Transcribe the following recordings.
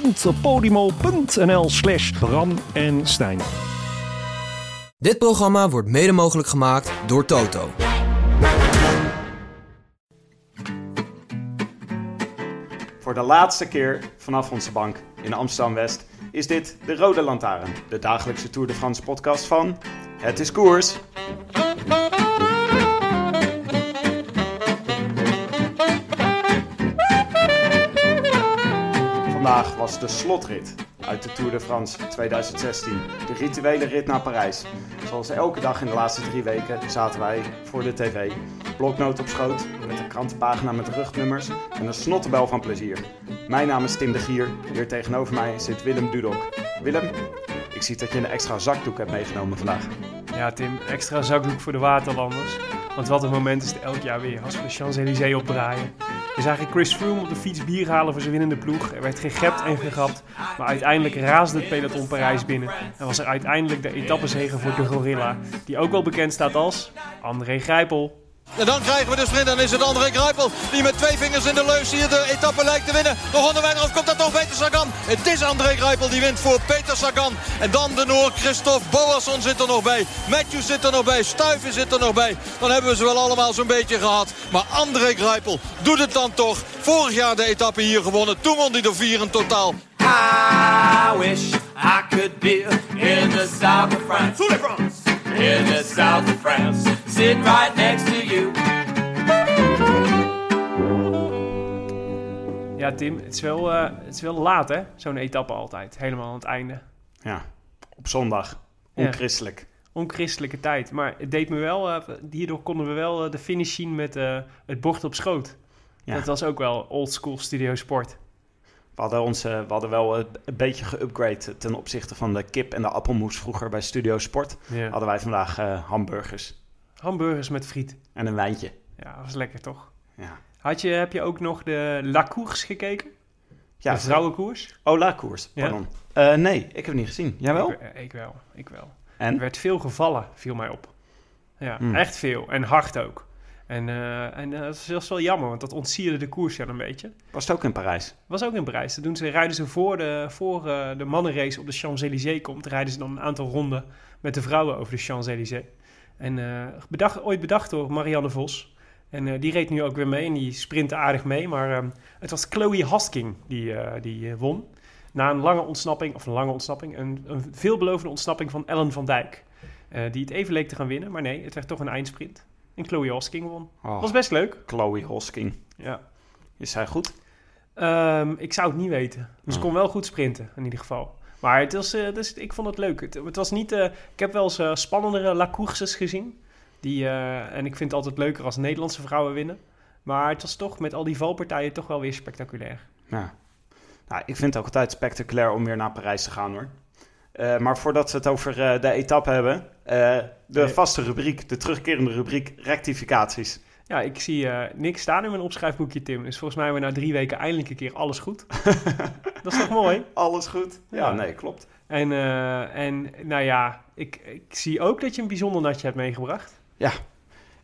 www.podimo.nl slash Bram en Stijn. Dit programma wordt mede mogelijk gemaakt door Toto. Voor de laatste keer vanaf onze bank in Amsterdam-West is dit de Rode Lantaarn, de dagelijkse Tour de France podcast van Het is Koers. Vandaag was de slotrit uit de Tour de France 2016. De rituele rit naar Parijs. Zoals elke dag in de laatste drie weken zaten wij voor de tv. Bloknoot op schoot met een krantenpagina met rugnummers en een snottebel van plezier. Mijn naam is Tim de Gier. Hier tegenover mij zit Willem Dudok. Willem, ik zie dat je een extra zakdoek hebt meegenomen vandaag. Ja, Tim, extra zakdoek voor de waterlanders. Want wat een moment is het elk jaar weer als we de Champs-Élysées opdraaien. We zagen Chris Froome op de fiets bier halen voor zijn winnende ploeg. Er werd gegept en gegapt, maar uiteindelijk raasde het peloton Parijs binnen. En was er uiteindelijk de etappezege voor de Gorilla, die ook wel bekend staat als André Grijpel. En dan krijgen we de sprint. Dan is het André Grijpel die met twee vingers in de leus hier de etappe lijkt te winnen. Nog onderweg of komt dat toch Peter Sagan? Het is André Grijpel die wint voor Peter Sagan. En dan de Noor Christophe Boasson zit er nog bij. Matthews zit er nog bij. Stuiven zit er nog bij. Dan hebben we ze wel allemaal zo'n beetje gehad. Maar André Grijpel doet het dan toch. Vorig jaar de etappe hier gewonnen. Toen won hij er vier in totaal. I wish I could be in the south of France. In the south of France. Right next to you. Ja, Tim, het is wel, eh, het is wel laat hè, zo'n etappe altijd. Helemaal aan het einde. Ja, op zondag. Ja. Onchristelijk. Onchristelijke tijd. Maar het deed me wel, eh, hierdoor konden we wel eh, de finish zien met eh, het bord op schoot. Ja. Dat was ook wel old school studio sport. We hadden, ons, we hadden wel een beetje geüpgrade ten opzichte van de kip en de appelmoes vroeger bij Studio Sport. Ja. Hadden wij vandaag eh, hamburgers Hamburgers met friet. en een wijntje. Ja, was lekker toch? Ja. Had je, heb je ook nog de La Course gekeken? Ja, de vrouwenkoers? Oh, La Ja. pardon. Eh, nee, ik heb het niet gezien. Jij wel? Ik, eh, ik wel, ik wel. En? Er werd veel gevallen, viel mij op. Ja, Hmm. echt veel. En hard ook. En, eh, en eh, dat is- dat is wel jammer, want dat ontsierde de koers ja een beetje. Was het ook in Parijs? Was ook in Parijs. Dat doen ze, rijden ze voor, de, voor de mannenrace op de Champs-Élysées komt. Rijden ze dan een aantal ronden met de vrouwen over de Champs-Élysées. En eh, bedacht, ooit bedacht door Marianne Vos. En eh, die reed nu ook weer mee en die sprintte aardig mee. Maar ehm, het was Chloe Hosking die, eh, die won. Na een lange ontsnapping, of een lange ontsnapping, een, een veelbelovende ontsnapping van Ellen van Dijk. die het even leek te gaan winnen, maar nee, het werd toch een eindsprint. En Chloe Hosking won. Oh, Was best leuk. Chloe Hosking. Ja. Is zij goed? Ehm, ik zou het niet weten. Ze Oh. kon wel goed sprinten, in ieder geval. Maar het was, eh, dus, ik vond het leuk. Het, het was niet... eh, ik heb wel eens eh, spannendere La Courses gezien. Die, en ik vind het altijd leuker als Nederlandse vrouwen winnen. Maar het was toch met al die valpartijen toch wel weer spectaculair. Ja. Nou, ik vind het ook altijd spectaculair om weer naar Parijs te gaan hoor. Maar voordat we het over de etappe hebben, de Nee. vaste rubriek, de terugkerende rubriek rectificaties. Ja, ik zie eh, niks staan in mijn opschrijfboekje, Tim. Dus volgens mij hebben we na drie weken eindelijk een keer alles goed. Dat is toch mooi? Alles goed? Ja, Ja. nee, klopt. En, eh, en nou ja, ik, ik zie ook dat je een bijzonder natje hebt meegebracht. Ja,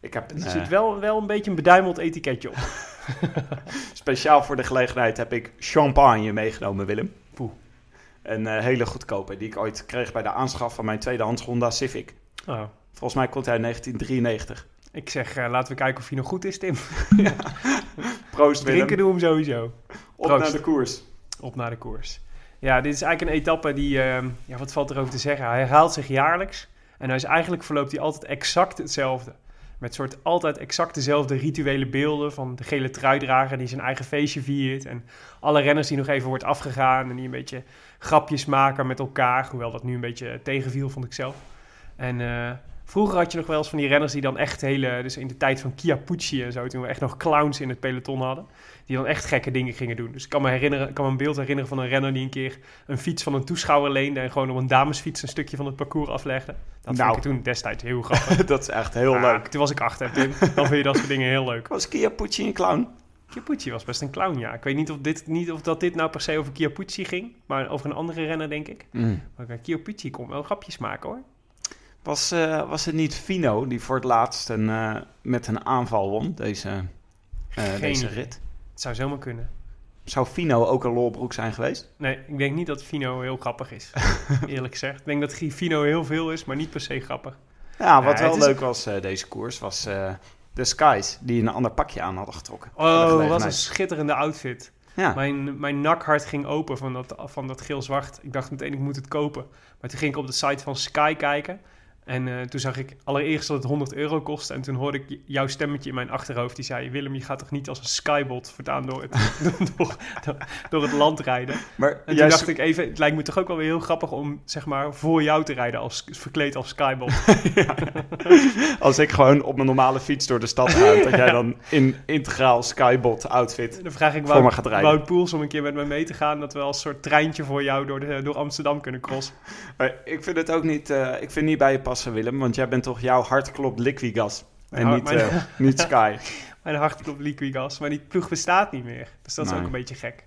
ik heb Er een, zit eh, wel, wel een beetje een beduimeld etiketje op. speciaal voor de gelegenheid heb ik champagne meegenomen, Willem. Poeh. Een eh, hele goedkope die ik ooit kreeg bij de aanschaf van mijn tweedehands Honda Civic. Oh. Volgens mij komt hij in 1993. Ik zeg, eh, laten we kijken of hij nog goed is, Tim. Proost Willem. Drinken doen we hem sowieso. Op Proost. naar de koers. Op naar de koers. Ja, dit is eigenlijk een etappe die, eh, ja, wat valt er over te zeggen? Hij herhaalt zich jaarlijks. En hij is eigenlijk verloopt hij altijd exact hetzelfde. Met soort altijd exact dezelfde rituele beelden van de gele truidrager die zijn eigen feestje viert. En alle renners die nog even wordt afgegaan en die een beetje grapjes maken met elkaar. Hoewel dat nu een beetje tegenviel, vond ik zelf. En, eh, Vroeger had je nog wel eens van die renners die dan echt hele... Dus in de tijd van Chiappucci en zo, toen we echt nog clowns in het peloton hadden. Die dan echt gekke dingen gingen doen. Dus ik kan me, herinneren, ik kan me een beeld herinneren van een renner die een keer een fiets van een toeschouwer leende... en gewoon op een damesfiets een stukje van het parcours aflegde. Dat Nou. vond ik toen destijds heel grappig. dat is echt heel Maar leuk. Toen was ik acht, hè, Tim. Dan vind je dat soort dingen heel leuk. Was Chiappucci een clown? Chiappucci was best een clown, ja. Ik weet niet of, dit, niet of dat dit nou per se over Chiappucci ging, maar over een andere renner, denk ik. Maar uh, Chiappucci kon wel grapjes maken, hoor. Was, eh, was het niet Fino die voor het laatst een, eh, met een aanval won, deze, eh, deze rit? Het zou zomaar kunnen. Zou Fino ook een lolbroek zijn geweest? Nee, ik denk niet dat Fino heel grappig is, eerlijk gezegd. Ik denk dat Fino heel veel is, maar niet per se grappig. Ja, wat wel is- leuk was deze koers, was de Skies, die een ander pakje aan hadden getrokken. Oh, wat een schitterende outfit. Ja, Mijn, mijn nakhart ging open van dat, van dat geel-zwart. Ik dacht meteen, ik moet het kopen. Maar toen ging ik op de site van Sky kijken. En eh, toen zag ik allereerst dat het 100 euro kostte. En toen hoorde ik jouw stemmetje in mijn achterhoofd. Die zei, Willem, je gaat toch niet als een skybot voortaan door het, door, door, door het land rijden. maar En toen dacht ik even, het lijkt me toch ook wel weer heel grappig om, zeg maar, voor jou te rijden. Als, verkleed als skybot. als ik gewoon op mijn normale fiets door de stad ga, dat jij dan in integraal Skybot outfit. Dan vraag ik Wout, gaat rijden. Wout Poels om een keer met me mee te gaan. Dat we als soort treintje voor jou door, de, door Amsterdam kunnen crossen. Maar ik vind het ook niet, eh, ik vind niet bij je passen, Willem, want jij bent toch jouw hart klopt liquigas en niet, mijn- eh, niet Sky. Mijn hart klopt liquigas, maar die ploeg bestaat niet meer. Dus dat is ook een beetje gek.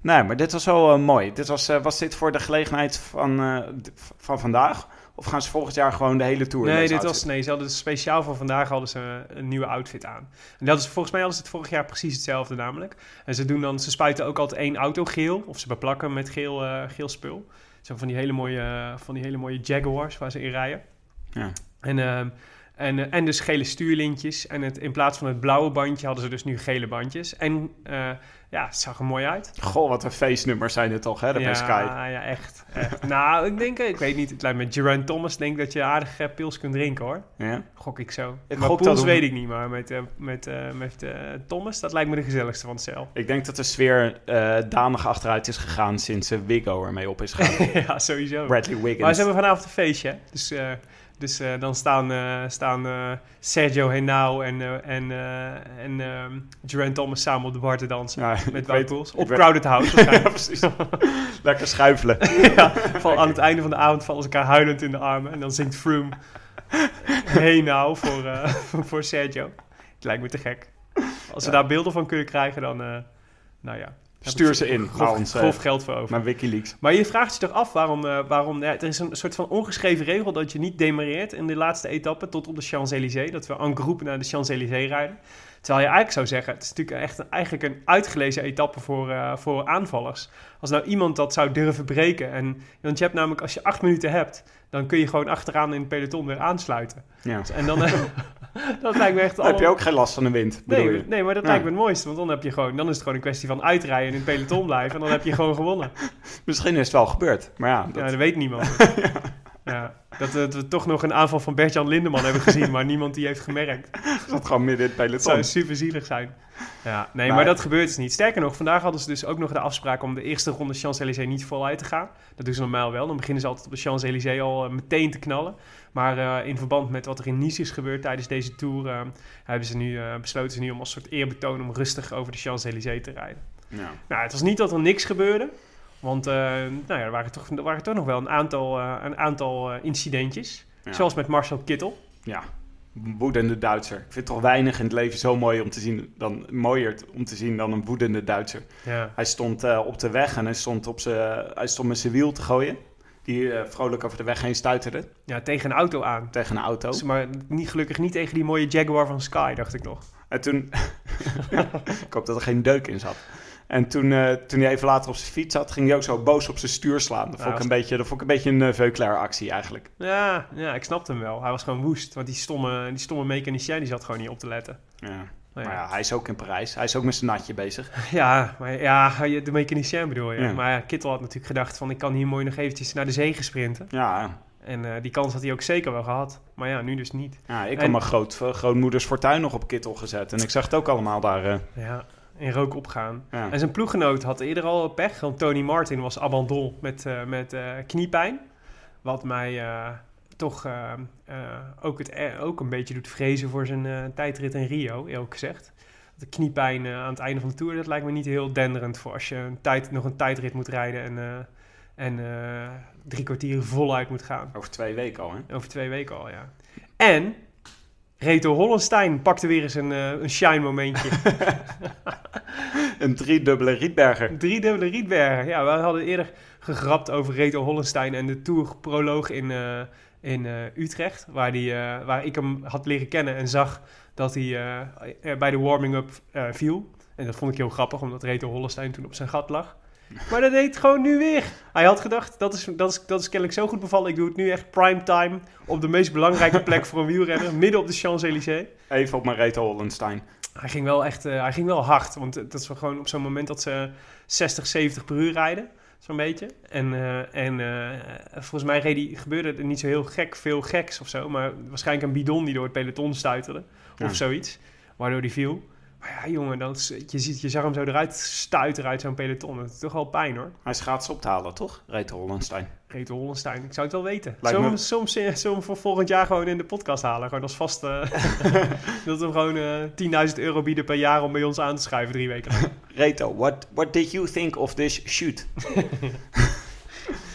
Nee, maar dit was wel eh, mooi. Dit was, eh, was dit voor de gelegenheid van, eh, van vandaag? Of gaan ze volgend jaar gewoon de hele tour? Nee, dit was, nee, ze hadden dus speciaal voor vandaag hadden ze een nieuwe outfit aan. En dat is, volgens mij hadden ze het vorig jaar precies hetzelfde namelijk. En ze, doen dan, ze spuiten ook altijd één auto geel, of ze beplakken met geel, eh, geel spul. Zo van die, hele mooie, eh, van die hele mooie Jaguars waar ze in rijden. Ja. En, ehm, en, eh, en dus gele stuurlintjes. En het, in plaats van het blauwe bandje hadden ze dus nu gele bandjes. En eh, ja, het zag er mooi uit. Goh, wat een feestnummers zijn dit toch, hè, de ja, bij Sky. ja, echt. echt. nou, ik denk, ik weet niet, het lijkt me Geraint Thomas denk dat je aardig eh, pils kunt drinken hoor. Ja? Gok ik zo. Ik maar dat- weet ik niet, maar met, eh, met, eh, met eh, Thomas, dat lijkt me de gezelligste van het cel. Ik denk dat de sfeer eh danig achteruit is gegaan sinds Wiggo ermee op is gegaan. ja, Bradley sowieso. Maar ze Wiggins. hebben vanavond een feestje, dus, eh, dus eh, dan staan, eh, staan eh, Sergio Henao en, en, en ehm, Geraint Thomas samen op de bar te dansen. Ja, met Wout Poels. Op Crowded House ja, waarschijnlijk. precies. Lekker schuifelen. ja, val, aan het einde van de avond vallen ze elkaar huilend in de armen. En dan zingt Froome Hey nou voor, voor Sergio. Het lijkt me te gek. Als we daar beelden van kunnen krijgen, dan... nou ja. Stuur ze in Grof, ons, grof geld voor over. Naar Wikileaks. Maar je vraagt je toch af waarom... eh, waarom ja, er is een soort van ongeschreven regel dat je niet demareert in de laatste etappe tot op de Champs-Élysées. Dat we en groep naar de Champs-Élysées rijden. Terwijl je eigenlijk zou zeggen, het is natuurlijk echt een, eigenlijk een uitgelezen etappe voor, eh, voor aanvallers. Als nou iemand dat zou durven breken. En, want je hebt namelijk, als je acht minuten hebt, dan kun je gewoon achteraan in het peloton weer aansluiten. Ja. En dan, eh, dat lijkt me echt Dan heb je ook geen last van de wind, Nee, je? nee, maar dat Ja. lijkt me het mooiste. Want dan, heb je gewoon, dan is het gewoon een kwestie van uitrijden en in het peloton blijven. En dan heb je gewoon gewonnen. Misschien is het wel gebeurd, maar ja, dat, Ja, dat weet niemand. ja. Dat, dat we toch nog een aanval van Bert-Jan Lindeman hebben gezien, maar niemand die heeft gemerkt. zat gewoon midden in het zou super zielig zijn. Ja, nee, Maar- maar dat gebeurt dus niet. Sterker nog, vandaag hadden ze dus ook nog de afspraak om de eerste ronde Champs-Élysées niet voluit te gaan. Dat doen ze normaal wel. Dan beginnen ze altijd op de Champs-Élysées al eh, meteen te knallen. Maar eh, in verband met wat er in Nice is gebeurd tijdens deze tour, eh, hebben ze nu, eh, besloten ze nu om als soort eerbetoon om rustig over de Champs-Élysées te rijden. Ja. Nou, het was niet dat er niks gebeurde. Want eh, nou ja, er, waren toch, er waren toch nog wel een aantal, eh, een aantal eh, incidentjes. Ja. Zoals met Marcel Kittel. ja, woedende Duitser. Ik vind toch weinig in het leven zo mooi om te zien dan mooier om te zien dan een woedende Duitser. Ja. Hij stond op de weg en hij stond, op hij stond met zijn wiel te gooien. Die vrolijk over de weg heen stuiterde ja, tegen een auto aan. tegen een auto. Dus, maar niet, gelukkig niet tegen die mooie Jaguar van Sky, dacht ik nog. En toen... ik hoop dat er geen deuk in zat. En toen, eh, toen hij even later op zijn fiets zat, ging hij ook zo boos op zijn stuur slaan. Dat vond ik een beetje, dat vond ik een, beetje een uh, Veuclair actie eigenlijk. Ja, ja, ik snapte hem wel. Hij was gewoon woest. Want die stomme, die stomme mechanicien die zat gewoon niet op te letten. Ja. Maar ja. hij is ook in Parijs. Hij is ook met zijn natje bezig. Ja, maar ja, de mechanicien bedoel je. Ja. Maar ja, Kittel had natuurlijk gedacht van... ik kan hier mooi nog eventjes naar de zee sprinten. Ja, En eh, die kans had hij ook zeker wel gehad. Maar ja, nu dus niet. ja ik En- had mijn groot, eh, grootmoeders fortuin nog op kittel gezet. En ik zag het ook allemaal daar. eh, Ja, in rook opgaan. ja. En zijn ploeggenoot had eerder al pech. Want Tony Martin was abandon met, eh, met eh, kniepijn. Wat mij... eh, toch ook, het, eh, ook een beetje doet vrezen voor zijn tijdrit in Rio, eerlijk gezegd. De kniepijn aan het einde van de Tour, dat lijkt me niet heel denderend voor als je een tijd, nog een tijdrit moet rijden en, en drie kwartier voluit moet gaan. Over twee weken al, hè? Over twee weken al, ja. En Reto Hollenstein pakte weer eens een, eh, een shine momentje. Een driedubbele Rietberger. Drie dubbele Rietbergen. Ja, we hadden eerder gegrapt over Reto Hollenstein en de Tour-proloog in, eh, in eh, Utrecht. Waar, die, waar ik hem had leren kennen en zag dat hij bij de warming-up viel. En dat vond ik heel grappig, omdat Reto Hollenstein toen op zijn gat lag. Maar dat deed gewoon nu weer. Hij had gedacht, dat is, dat, is, dat is kennelijk zo goed bevallen. Ik doe het nu echt prime time op de meest belangrijke plek voor een wielrenner. Midden op de Champs-Élysées. Even op mijn Reto Hollenstein. Hij ging wel echt eh, hij ging wel hard. Want dat is gewoon op zo'n moment dat ze 60, 70 per uur rijden. Zo'n beetje. En, eh, en eh, volgens mij reed die, gebeurde er niet zo heel gek, veel geks of zo. Maar waarschijnlijk een bidon die door het peloton stuiterde. Ja. Of zoiets. Waardoor die viel. Maar ja, jongen, dat je, ziet, je zag hem zo eruit stuiteren uit zo'n peloton. Dat is toch wel pijn hoor. Hij is gratis op te halen, toch? Reto Hollenstein. Reto Hollenstein, ik zou het wel weten. Me- soms, hem voor volgend jaar gewoon in de podcast halen? Gewoon als vast... eh, dat we hem gewoon eh 10.000 euro bieden per jaar om bij ons aan te schuiven drie weken lang. Reto, what, what did you think of this shoot?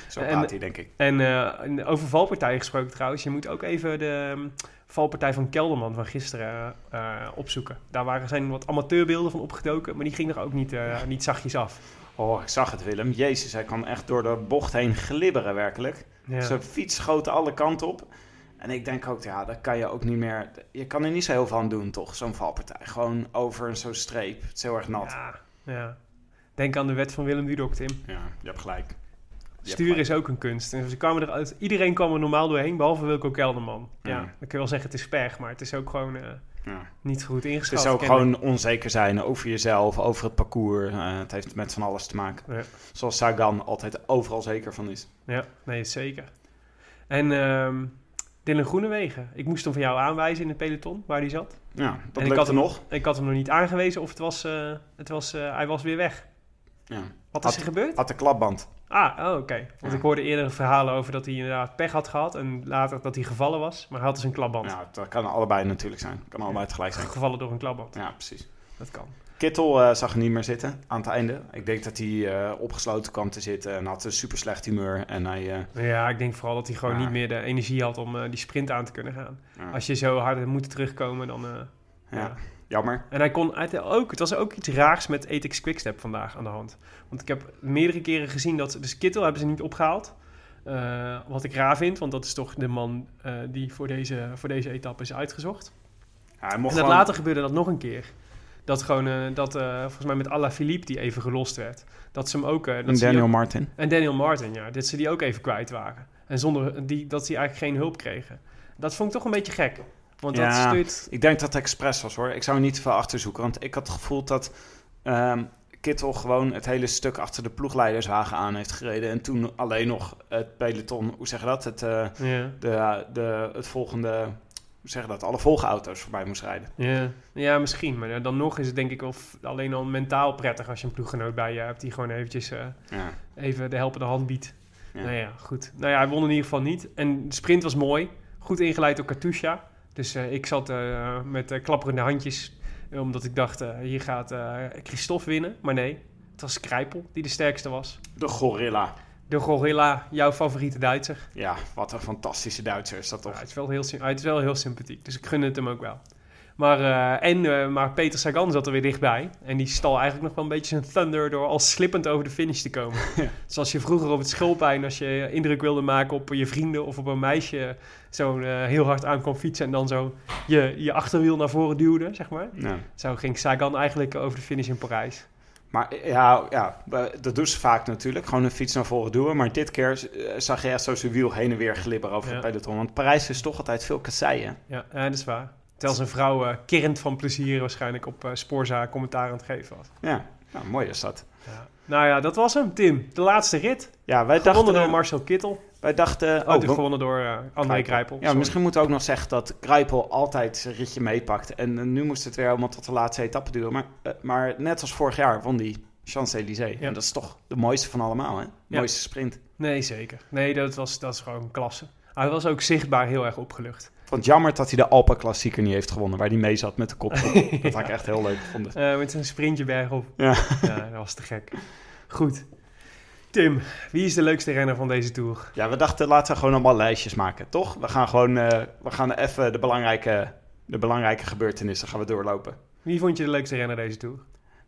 Zo praat hij, denk ik. En en over valpartijen gesproken trouwens. Je moet ook even de valpartij van Kelderman van gisteren eh, opzoeken. Daar waren, zijn wat amateurbeelden van opgedoken, maar die ging er ook niet, eh, niet zachtjes af. Oh, ik zag het, Willem. Jezus, hij kan echt door de bocht heen glibberen, werkelijk. Ja. Zijn fiets schoot alle kanten op. En ik denk ook, ja, dat kan je ook niet meer... Je kan er niet zo heel veel aan doen, toch? Zo'n valpartij. Gewoon over zo'n streep. Het is heel erg nat. Ja, ja. Denk aan de wet van Willem Dudok, Tim. Ja, je hebt gelijk. Sturen is ook een kunst. En ze kwamen eruit, iedereen kwam er normaal doorheen, behalve Wilco Kelderman. Ja, Ja. dan kun je wel zeggen het is pech, maar het is ook gewoon eh, Ja. niet goed Het ingeschat. is ook gewoon onzeker zijn over jezelf, over het parcours. Eh, het heeft met van alles te maken. Ja. Zoals Sagan altijd overal zeker van is. Ja, nee, zeker. En ehm Dylan Groenewegen, ik moest hem van jou aanwijzen in het peloton, waar hij zat. Ja, En dat ik lukte had hem- nog. Ik had hem nog niet aangewezen of het was, eh, het was, hij was weer weg. Ja. Wat Had- is er gebeurd? Had de klapband. Ah, oh, oké. Want Ja. ik hoorde eerder verhalen over dat hij inderdaad pech had gehad en later dat hij gevallen was. Maar hij had dus een klapband. Ja, dat kan allebei natuurlijk zijn. Kan allebei tegelijk zijn. Gevallen door een klapband. Ja, precies. Dat kan. Kittel eh, zag er niet meer zitten aan het einde. Ik denk dat hij eh, opgesloten kwam te zitten en had een super slecht humeur. En hij, eh, Ja, ik denk vooral dat hij gewoon Ja. niet meer de energie had om die sprint aan te kunnen gaan. ja, Als je zo hard moet terugkomen, dan... ja. Jammer. En hij kon ook, het was ook iets raars met Ethics Quickstep vandaag aan de hand. Want ik heb meerdere keren gezien dat, dus Kittel hebben ze niet opgehaald. Eh, wat ik raar vind, want dat is toch de man eh, die voor deze, voor deze etappe is uitgezocht. Ja, hij mocht En dat gewoon- later gebeurde dat nog een keer. Dat gewoon, eh, dat volgens mij met Alaphilippe die even gelost werd. Dat ze hem ook... dat En Daniel ook- Martin. en Daniel Martin, ja. Dat ze die ook even kwijt waren. En zonder die, dat ze eigenlijk geen hulp kregen. Dat vond ik toch een beetje gek. Want dat Ja. stuurt... Ik denk dat het expres was hoor. Ik zou er niet te veel achterzoeken. Want ik had het gevoel dat ehm Kittel gewoon het hele stuk achter de ploegleiderswagen aan heeft gereden. En toen alleen nog het peloton, hoe zeg je dat? Het, eh, Ja. de, de, het volgende, hoe zeg je dat? Alle volgauto's voorbij moest rijden. Ja. ja, misschien. Maar dan nog is het denk ik wel alleen al mentaal prettig als je een ploeggenoot bij je hebt die gewoon eventjes eh, Ja. even de helpende hand biedt. Ja. Nou ja, goed. Nou ja, hij won in ieder geval niet. En de sprint was mooi. Goed ingeleid door Katusha. Dus eh, ik zat eh, met eh, klapperende handjes. Omdat ik dacht, hier gaat Christophe winnen. Maar nee, het was Krijpel die de sterkste was. De Gorilla. De Gorilla, jouw favoriete Duitser. Ja, wat een fantastische Duitser is dat Ja, toch? hij, is wel heel, hij is wel heel sympathiek, dus ik gun het hem ook wel. Maar, eh, en, eh, maar Peter Sagan zat er weer dichtbij. En die stal eigenlijk nog wel een beetje zijn thunder door al slippend over de finish te komen. Zoals je vroeger op het schoolplein, als je indruk wilde maken op je vrienden of op een meisje, zo eh, heel hard aan kwam fietsen en dan zo je, je achterwiel naar voren duwde, zeg maar. Ja. Zo ging Sagan eigenlijk over de finish in Parijs. Maar ja, ja, dat doen ze vaak natuurlijk. Gewoon een fiets naar voren duwen. Maar dit keer zag je echt zo zijn wiel heen en weer glibberen over Ja. het peloton. Want Parijs is toch altijd veel kasseien. Ja, dat is waar. Terwijl zijn vrouw eh kerend van plezier waarschijnlijk op uh, Spoorzaak commentaar aan het geven was. Ja, nou, mooi is dat. Ja. Nou ja, dat was hem, Tim. De laatste rit. Ja, wij Gewonnen dachten... door Marcel Kittel. wij dachten Oh, oh, gewonnen door eh, André Grijpel. Ja, misschien moeten we ook nog zeggen dat Grijpel altijd zijn ritje meepakt. En eh, nu moest het weer helemaal tot de laatste etappe duren. Maar, eh, maar net als vorig jaar won die Champs-Élysées. Ja. En dat is toch de mooiste van allemaal, hè? Ja. Mooiste sprint. Nee, zeker. Nee, dat was, dat is gewoon klasse. Hij was ook zichtbaar heel erg opgelucht. Jammer dat hij de Alpa Klassieker niet heeft gewonnen, waar hij mee zat met de kop. dat had ik echt heel leuk gevonden. Eh, met zijn sprintje bergop. Ja. ja, dat was te gek. Goed. Tim, wie is de leukste renner van deze Tour? Ja, we dachten laten we gewoon allemaal lijstjes maken, toch? We gaan gewoon eh, we gaan even de belangrijke, de belangrijke gebeurtenissen gaan we doorlopen. Wie vond je de leukste renner deze Tour?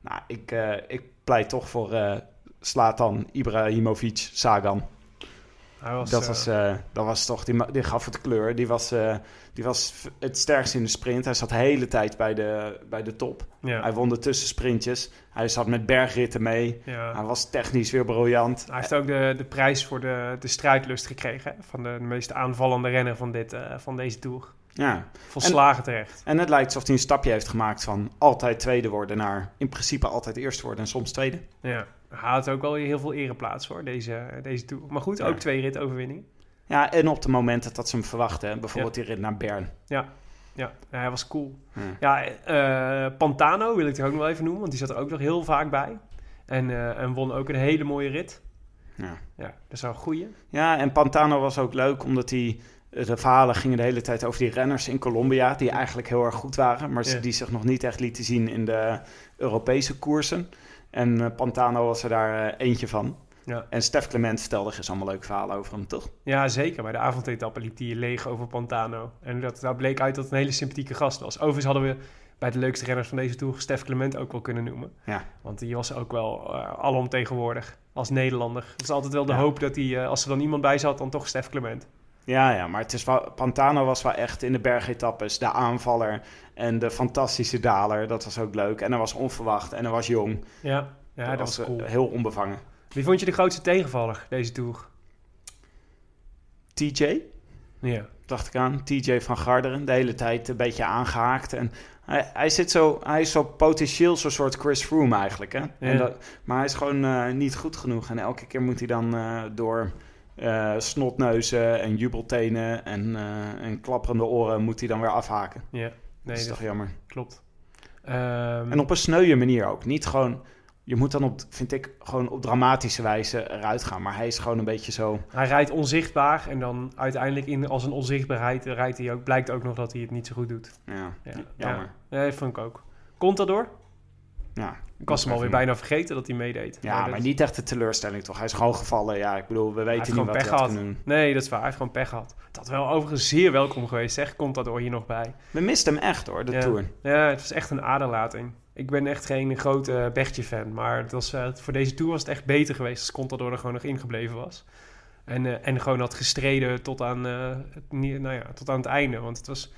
Nou, ik, eh, ik pleit toch voor Slatan Ibrahimovic Sagan. Was, dat, eh, was, eh, dat was toch, die, die gaf het kleur. Die was, eh, die was het sterkst in de sprint. Hij zat de hele tijd bij de, bij de top. ja, Hij won de tussensprintjes. Hij zat met bergritten mee. ja. Hij was technisch weer briljant. Hij heeft ook de, de prijs voor de, de strijdlust gekregen. hè, Van de meest aanvallende renner van, dit, van deze Tour. Ja. Volslagen terecht. En het lijkt alsof hij een stapje heeft gemaakt van altijd tweede worden naar in principe altijd eerste worden en soms tweede. Ja. Had ook wel heel veel ereplaats hoor, deze, deze Tour. Maar goed, Ja. ook twee ritoverwinningen. Ja, en op de momenten dat ze hem verwachten. Bijvoorbeeld die rit naar Bern. Ja, hij was cool. Ja. Ja, eh, Pantano wil ik er ook nog wel even noemen, want die zat er ook nog heel vaak bij. En, eh, en won ook een hele mooie rit. Ja. Ja, dat is wel een goeie. ja, en Pantano was ook leuk omdat hij... De verhalen gingen de hele tijd over die renners in Colombia... die eigenlijk heel erg goed waren... maar Ja. die zich nog niet echt lieten zien in de Europese koersen. En eh, Pantano was er daar eh, eentje van. Ja. En Stef Clement vertelde eens allemaal leuke verhalen over hem, toch? Ja, zeker. Bij de avondetappe liep hij leeg over Pantano. En dat, daar bleek uit dat het een hele sympathieke gast was. Overigens hadden we bij de leukste renners van deze Tour Stef Clement ook wel kunnen noemen. Ja. Want die was ook wel uh, alomtegenwoordig als Nederlander. Het is altijd wel de Ja. hoop dat hij, als er dan iemand bij zat, dan toch Stef Clement. Ja, ja, maar het is wel, Pantano was wel echt in de bergetappes de aanvaller en de fantastische daler. Dat was ook leuk. En hij was onverwacht en hij was jong. Ja, ja dat, was eh, cool. heel onbevangen. Wie vond je de grootste tegenvaller deze Tour? TJ, Ja. dacht ik aan. TJ van Garderen, de hele tijd een beetje aangehaakt. En hij, hij, zit zo, hij is zo potentieel zo'n soort Chris Froome eigenlijk. Hè? En dat, maar hij is gewoon eh, niet goed genoeg. En elke keer moet hij dan eh, door eh, snotneuzen en jubeltenen en, eh, en klapperende oren moet hij dan weer afhaken. Ja, dat nee, is dat toch jammer. klopt. Ehm, En op een sneuwe manier ook. Niet gewoon... Je moet dan op, vind ik, gewoon op dramatische wijze eruit gaan. Maar hij is gewoon een beetje zo... Hij rijdt onzichtbaar en dan uiteindelijk in, als een onzichtbaarheid rijdt hij ook, blijkt ook nog dat hij het niet zo goed doet. Ja, Ja, jammer. Ja, dat vond ik ook. Contador? Ja, Ik was hem alweer bijna vergeten dat hij meedeed. Ja, dat- maar niet echt de teleurstelling toch? Hij is gewoon gevallen. Ja, ik bedoel, we weten gewoon niet wat pech hij had. Nee, dat is waar. Hij heeft gewoon pech gehad. Het had wel overigens zeer welkom geweest, zeg. Contador hier nog bij. We misten hem echt hoor, de ja. Tour. Ja, het was echt een aderlating. Ik ben echt geen grote Bertje-fan. Maar het was, eh, voor deze Tour was het echt beter geweest als Contador er gewoon nog ingebleven was. En, eh, en gewoon had gestreden tot aan, eh, het, nou ja, tot aan het einde. Want het was,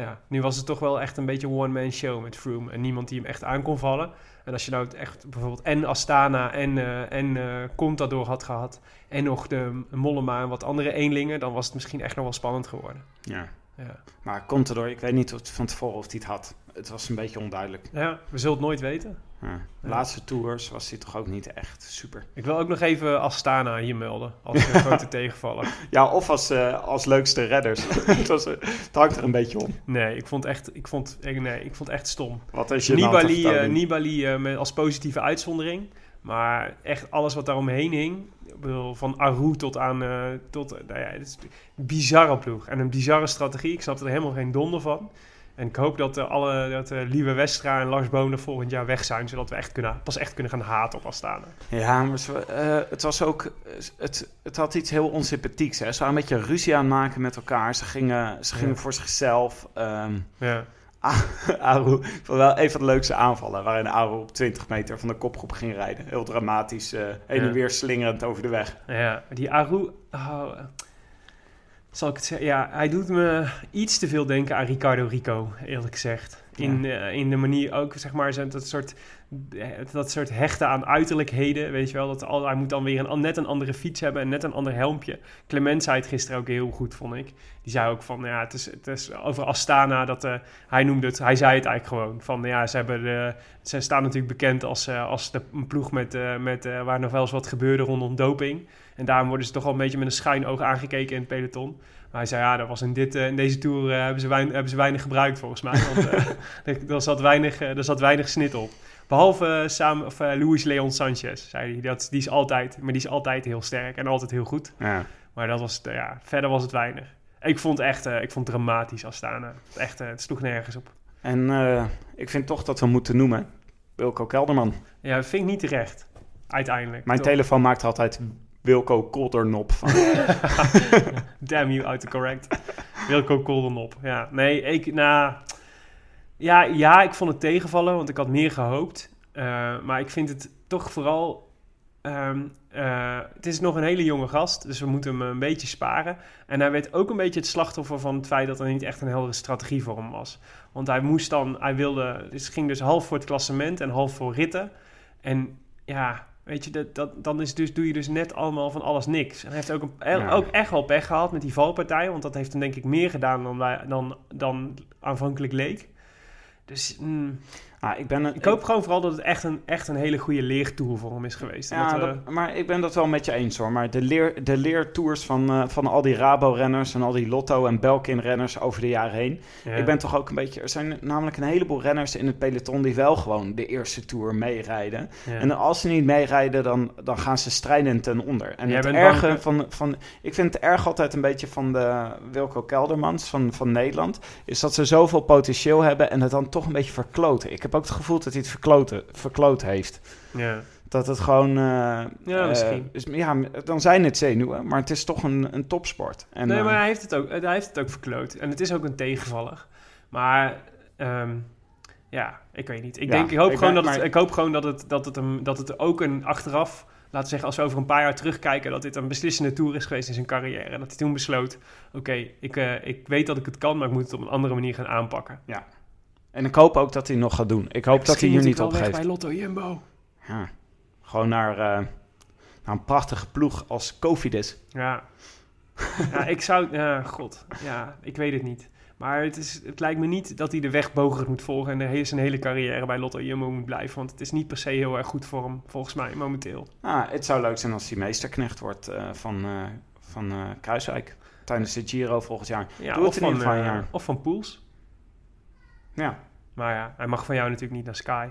ja, nu was het toch wel echt een beetje een one-man show met Froome. En niemand die hem echt aan kon vallen. En als je nou echt bijvoorbeeld en Astana en, eh en eh, Contador had gehad... en nog de Mollema en wat andere eenlingen... dan was het misschien echt nog wel spannend geworden. Ja. Ja, Maar Contador, ik weet niet of, van tevoren of hij het had. Het was een beetje onduidelijk. ja we zullen het nooit weten. Ja. De laatste tours was hij toch ook niet echt super. Ik wil ook nog even Astana hier melden. Als een grote tegenvaller. Ja, of als, eh, als leukste redders. het, was, eh, het hangt er een beetje om. Nee, ik vond echt, ik vond, nee, ik vond echt stom. Wat is je Nibali, eh, Nibali eh, met, als positieve uitzondering. Maar echt alles wat daaromheen hing. Ik bedoel, van Aru tot aan... eh, tot, eh, nou ja, het is een bizarre ploeg. En een bizarre strategie. Ik snap er helemaal geen donder van. En ik hoop dat, eh, alle, dat eh, Lieve Westra en Lars Bonen volgend jaar weg zijn. Zodat we echt kunnen, pas echt kunnen gaan haten op Astana. Ja, maar het was ook... Het, het had iets heel onsympathieks. Hè? Ze waren een beetje ruzie aan het maken met elkaar. Ze gingen, ze gingen Ja. voor zichzelf. ehm Ja, Aru, ik vond wel een van de leukste aanvallen. Waarin Aru op 20 meter van de kopgroep ging rijden. Heel dramatisch. eh heen Ja. en weer slingerend over de weg. ja die Aru... oh, zal ik het zeggen? Ja, hij doet me iets te veel denken aan Ricardo Rico, eerlijk gezegd. In, eh, in de manier ook, zeg maar, dat soort, eh, dat soort hechten aan uiterlijkheden, weet je wel. Dat al, hij moet dan weer een, net een andere fiets hebben en net een ander helmpje. Clement zei het gisteren ook heel goed, vond ik. Die zei ook van, ja, het is, het is over Astana, dat, eh, hij noemde het, hij zei het eigenlijk gewoon. Van, ja, ze, hebben ze staan natuurlijk bekend als, als de, een ploeg met, met, waar nog wel eens wat gebeurde rondom doping. En daarom worden ze toch al een beetje met een schijnoog aangekeken in het peloton. Maar hij zei, ja, dat was in, dit, eh, in deze Tour eh, hebben, ze weinig, hebben ze weinig gebruikt volgens mij. Want eh, er, er zat weinig, er zat weinig snit op. Behalve eh, Sam, of, Luis Leon Sanchez, zei hij. Dat, die is altijd, maar die is altijd heel sterk en altijd heel goed. Ja. Maar dat was, ja, verder was het weinig. Ik vond het echt, ik vond het dramatisch Astana. Echt, het sloeg nergens op. En ik vind toch dat we moeten noemen Wilco Kelderman. Ja, dat vind ik niet terecht. Uiteindelijk. Mijn Toch? telefoon maakt altijd Wilco Koldernop. Damn you, autocorrect. Wilco Koldenop. Ja, nee, ik, nou... Ja, ja, ik vond het tegenvallen, want ik had meer gehoopt. Eh, maar ik vind het toch vooral... ehm, eh, het is nog een hele jonge gast, dus we moeten hem een beetje sparen. En hij werd ook een beetje het slachtoffer van het feit dat er niet echt een heldere strategie voor hem was. Want hij moest dan, hij wilde, het ging dus half voor het klassement en half voor ritten. En ja, weet je, dat, dat, dan is dus, doe je dus net allemaal van alles niks. En hij heeft ook, een, Ja. ook echt wel pech gehad met die valpartij, want dat heeft hem denk ik meer gedaan dan, dan, dan aanvankelijk leek. Dus mm, Ah, ik, ben een, ik hoop gewoon vooral dat het echt een, echt een hele goede leertour voor hem is geweest. Ja, dat dat- maar ik ben dat wel met je eens hoor. Maar de, leer, de leertours van, eh, van al die Rabo-renners en al die Lotto- en Belkin-renners over de jaren heen. ja. Ik ben toch ook een beetje... Er zijn namelijk een heleboel renners in het peloton die wel gewoon de eerste tour meerijden. Ja. En als ze niet meerijden, dan, dan gaan ze strijdend ten onder. En Jij het erge bang- van, van... Ik vind het erg altijd een beetje van de Wilco Keldermans van, van Nederland... is dat ze zoveel potentieel hebben en het dan toch een beetje verkloten. Ik heb ook het gevoel dat hij het verkloten, verkloot heeft. ja. Dat het gewoon... eh, Ja, eh, misschien. is- ja, dan zijn het zenuwen, maar het is toch een, een topsport. En, nee, eh, maar hij heeft, het ook, hij heeft het ook verkloot. En het is ook een tegenvaller. Maar ehm, ja, ik weet niet. Ik, Ja, denk, ik, hoop ik gewoon ben- dat het, maar- ik hoop gewoon dat het, dat, het hem, dat het ook een achteraf... Laten we zeggen, als we over een paar jaar terugkijken... dat dit een beslissende tour is geweest in zijn carrière. En dat hij toen besloot... Oké, ik, eh, ik weet dat ik het kan... maar ik moet het op een andere manier gaan aanpakken. En ik hoop ook dat hij nog gaat doen. Ik hoop dat hij hier niet opgeeft. bij Lotto Jumbo. Ja. Gewoon naar, eh, naar een prachtige ploeg als Cofidis. Ja. ja, ik zou... Ja, god. Ja, ik weet het niet. Maar het, is, het lijkt me niet dat hij de weg moet volgen... en de hele, zijn hele carrière bij Lotto Jumbo moet blijven. Want het is niet per se heel erg goed voor hem, volgens mij, momenteel. Ah, het zou leuk zijn als hij meesterknecht wordt eh, van, eh, van Kruiswijk. Tijdens de Giro volgend jaar. Ja, Doe of, het in ieder van, geval of van Poels. Ja, Maar ja, hij mag van jou natuurlijk niet naar Sky.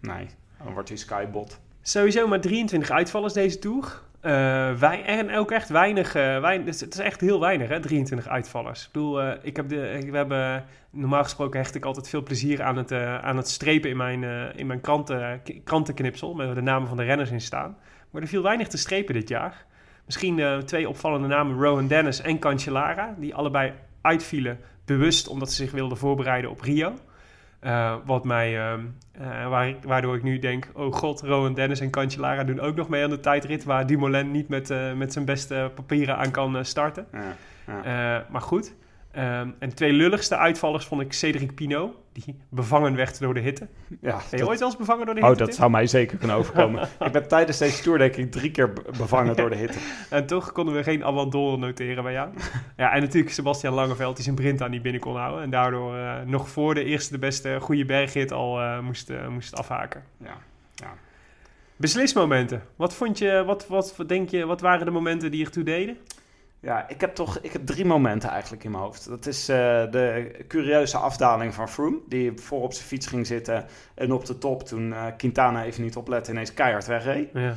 nee. Dan wordt hij Skybot. Sowieso maar 23 uitvallers deze Tour. Eh, wij, en ook echt weinig, eh, weinig het is- het is echt heel weinig hè, 23 uitvallers. Ik bedoel, eh, ik heb de, we hebben, normaal gesproken hecht ik altijd veel plezier aan het, aan het strepen in mijn, in mijn kranten, krantenknipsel, met de namen van de renners in staan. Maar er viel weinig te strepen dit jaar. Misschien twee opvallende namen, Rowan Dennis en Cancellara, die allebei uitvielen, bewust omdat ze zich wilden voorbereiden op Rio. Eh, wat mij, ehm, eh, waardoor ik nu denk, oh god, Rowan Dennis en Cancellara doen ook nog mee aan de tijdrit, waar Dumoulin niet met, eh, met zijn beste papieren aan kan starten. Ja, ja. Maar goed. Ehm, en twee lulligste uitvallers vond ik Cedric Pino, die bevangen werd door de hitte. Ben ja, je dat- ooit wel eens bevangen door de oh, hitte? dat Tim? zou mij zeker kunnen overkomen. ik ben tijdens deze tour denk ik drie keer be- bevangen door de hitte. En toch konden we geen abandon noteren bij jou. ja, en natuurlijk Sebastian Langeveld die zijn Brinta niet binnen kon houden. En daardoor eh, nog voor de eerste de beste goede bergrit al eh, moest, eh, moest afhaken. Ja. Beslismomenten. Wat vond je, wat, wat, wat denk je, wat waren de momenten die ertoe deden? Ja, ik heb toch ik heb drie momenten eigenlijk in mijn hoofd. Dat is eh, de curieuze afdaling van Froome, die voor op zijn fiets ging zitten en op de top toen eh, Quintana even niet oplette ineens keihard wegreed. Ja.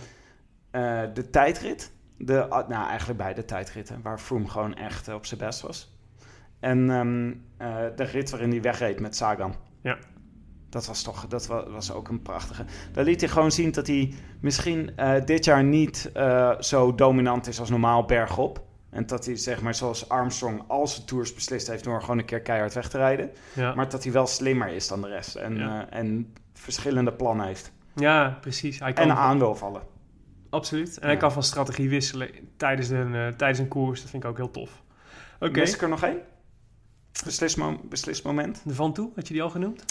Eh, de tijdrit, de, ah, nou eigenlijk beide tijdritten, waar Froome gewoon echt op zijn best was. En ehm, eh, de rit waarin hij wegreed met Sagan. Ja. Dat was toch, dat was, was ook een prachtige. Daar liet hij gewoon zien dat hij misschien dit jaar niet zo dominant is als normaal bergop. En dat hij, zeg maar, zoals Armstrong al zijn tours beslist heeft door gewoon een keer keihard weg te rijden. Ja. Maar dat hij wel slimmer is dan de rest. En, Ja. eh, en verschillende plannen heeft. ja, precies. Hij kan En aan wil vallen. Absoluut. En hij kan van strategie wisselen tijdens een, eh, tijdens een koers. Dat vind ik ook heel tof. Oké, ik er nog één? Beslismo beslismoment? de Van Toe, had je die al genoemd?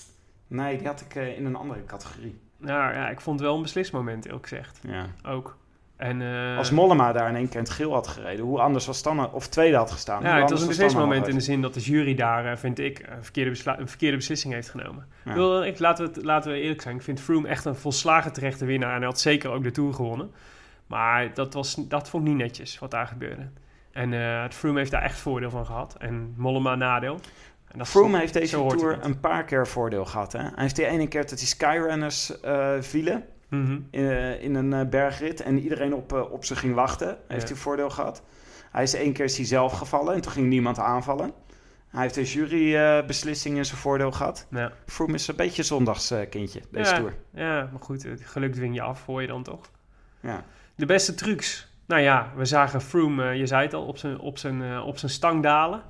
Nee, die had ik eh, in een andere categorie. Nou ja, ik vond het wel een beslismoment, eerlijk gezegd. Ja. Ook. En, eh, Als Mollema daar in één keer in het geel had gereden, hoe anders was dan? Of tweede had gestaan. Ja, het was een beslismoment in de zin dat de jury daar, eh, vind ik, een verkeerde, besla- een verkeerde beslissing heeft genomen. Ja. Ik wil, ik, laten, we het, laten we eerlijk zijn, ik vind Froome echt een volslagen terechte winnaar. En hij had zeker ook de Tour gewonnen. Maar dat, was, dat vond ik niet netjes, wat daar gebeurde. En het Froome heeft daar echt voordeel van gehad. En Mollema nadeel. En Froome heeft deze Tour een paar keer voordeel gehad. Hè? Hij heeft die ene keer dat die Skyrunners eh Mhm. in, in een eh, bergrit en iedereen op, eh, op ze ging wachten. Heeft hij voordeel gehad. Hij is één keer is hij zelf gevallen en toen ging niemand aanvallen. Hij heeft de jurybeslissing in zijn voordeel gehad. Ja. Froome is een beetje zondagskindje, deze ja, tour. ja, maar goed, geluk dwing je af, hoor je dan toch? Ja. De beste trucs. Nou ja, we zagen Froome, eh, je zei het al, op zijn, op zijn, eh, op zijn stang dalen.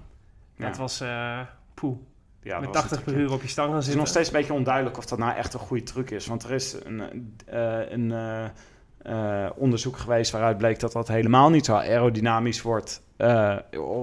Dat Ja. was, eh poeh, Ja, met dat was 80 een per uur op je stang gaan Het is nog steeds een beetje onduidelijk of dat nou echt een goede truc is. Want er is een, eh, een eh, eh, onderzoek geweest waaruit bleek dat dat helemaal niet zo aerodynamisch wordt. eh,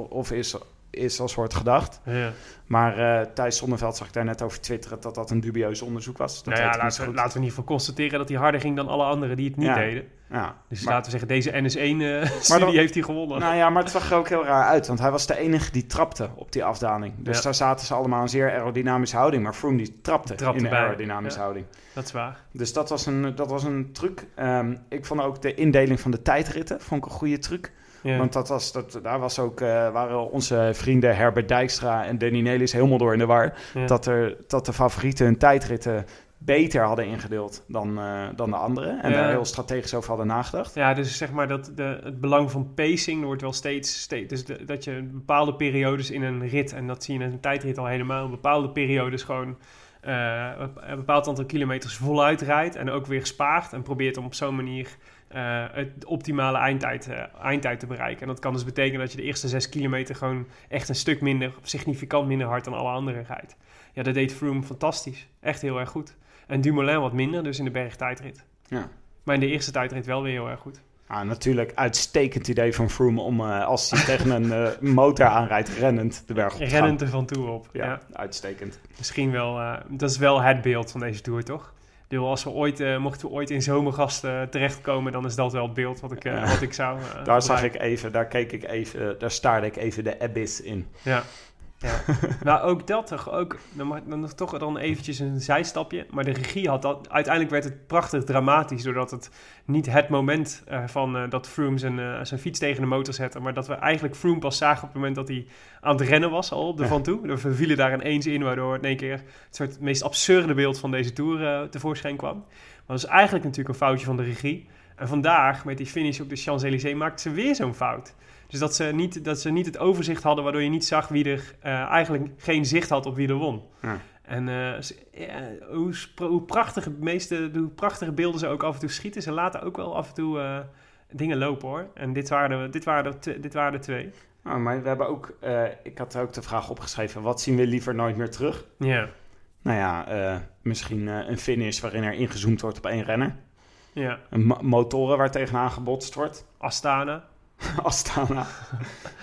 of is, is als wordt gedacht. Ja. Maar eh Thijs Zonneveld zag ik daar net over twitteren dat dat een dubieus onderzoek was. Dat Nou ja, niet laten we, laten we in ieder geval constateren dat hij harder ging dan alle anderen die het niet Ja. deden. Ja, Dus maar- laten we zeggen, deze NS1-studie dan- heeft hij gewonnen. Nou ja, maar het zag er ook heel raar uit, want hij was de enige die trapte op die afdaling. Dus Ja. daar zaten ze allemaal in zeer aerodynamische houding, maar Froome die trapte, Trapte in een aerodynamische ja. houding. Dat is waar. Dus dat was een, dat was een truc. Ehm, ik vond ook de indeling van de tijdritten vond ik een goede truc. Ja. Want dat was, dat, daar was ook, eh, waren onze vrienden Herbert Dijkstra en Danny Nelis helemaal door in de war. Ja. Dat, er, dat de favorieten hun tijdritten beter hadden ingedeeld dan, eh, dan de anderen. En Ja. daar heel strategisch over hadden nagedacht. Ja, dus zeg maar dat de, het belang van pacing wordt wel steeds... steeds dus de- dat je bepaalde periodes in een rit... en dat zie je in een tijdrit al helemaal... bepaalde periodes gewoon eh, een bepaald aantal kilometers voluit rijdt... en ook weer spaart en probeert om op zo'n manier... eh, het optimale eindtijd, eindtijd te bereiken. En dat kan dus betekenen dat je de eerste zes kilometer... gewoon echt een stuk minder, significant minder hard dan alle anderen rijdt. Ja, dat deed Froome fantastisch. Echt heel erg goed. En Dumoulin wat minder, dus in de bergtijdrit. Ja. Maar in de eerste tijdrit wel weer heel erg goed. Ah, natuurlijk uitstekend idee van Froome om eh, als hij tegen een eh, motor aanrijdt, rennend de berg op te gaan. Rennend er van toe op. Ja, Ja. uitstekend. Misschien wel, eh, dat is wel het beeld van deze tour, toch? Bedoel, als we ooit, mochten we ooit in zomergasten terechtkomen, dan is dat wel het beeld wat ik, wat ik zou. Daar zag ik even, daar keek ik even, daar staarde ik even de abyss in. Ja. Ja. nou, ook dat toch, ook, dan, dan toch dan eventjes een zijstapje. Maar de regie had dat, uiteindelijk werd het prachtig dramatisch, doordat het niet het moment eh, van eh, dat Froome zijn, eh, zijn fiets tegen de motor zette, maar dat we eigenlijk Froome pas zagen op het moment dat hij aan het rennen was al op de Ja. Van Toe. We vielen daar ineens in, waardoor in één keer het soort meest absurde beeld van deze Tour tevoorschijn kwam. Maar dat is eigenlijk natuurlijk een foutje van de regie. En vandaag, met die finish op de Champs-Élysées, maakten ze weer zo'n fout. Dus dat ze, niet, dat ze niet het overzicht hadden, waardoor je niet zag wie er eh, eigenlijk geen zicht had op wie er won. Ja. En eh, hoe, hoe, prachtig het meeste, hoe prachtige beelden ze ook af en toe schieten, ze laten ook wel af en toe eh, dingen lopen hoor. En dit waren er, dit waren er, dit waren er twee. Nou, maar we hebben ook, ik had ook de vraag opgeschreven, wat zien we liever nooit meer terug? Ja, Nou ja, misschien een finish waarin er ingezoomd wordt op één renner. ja. Motoren waar tegenaan gebotst wordt. Astana. Astana.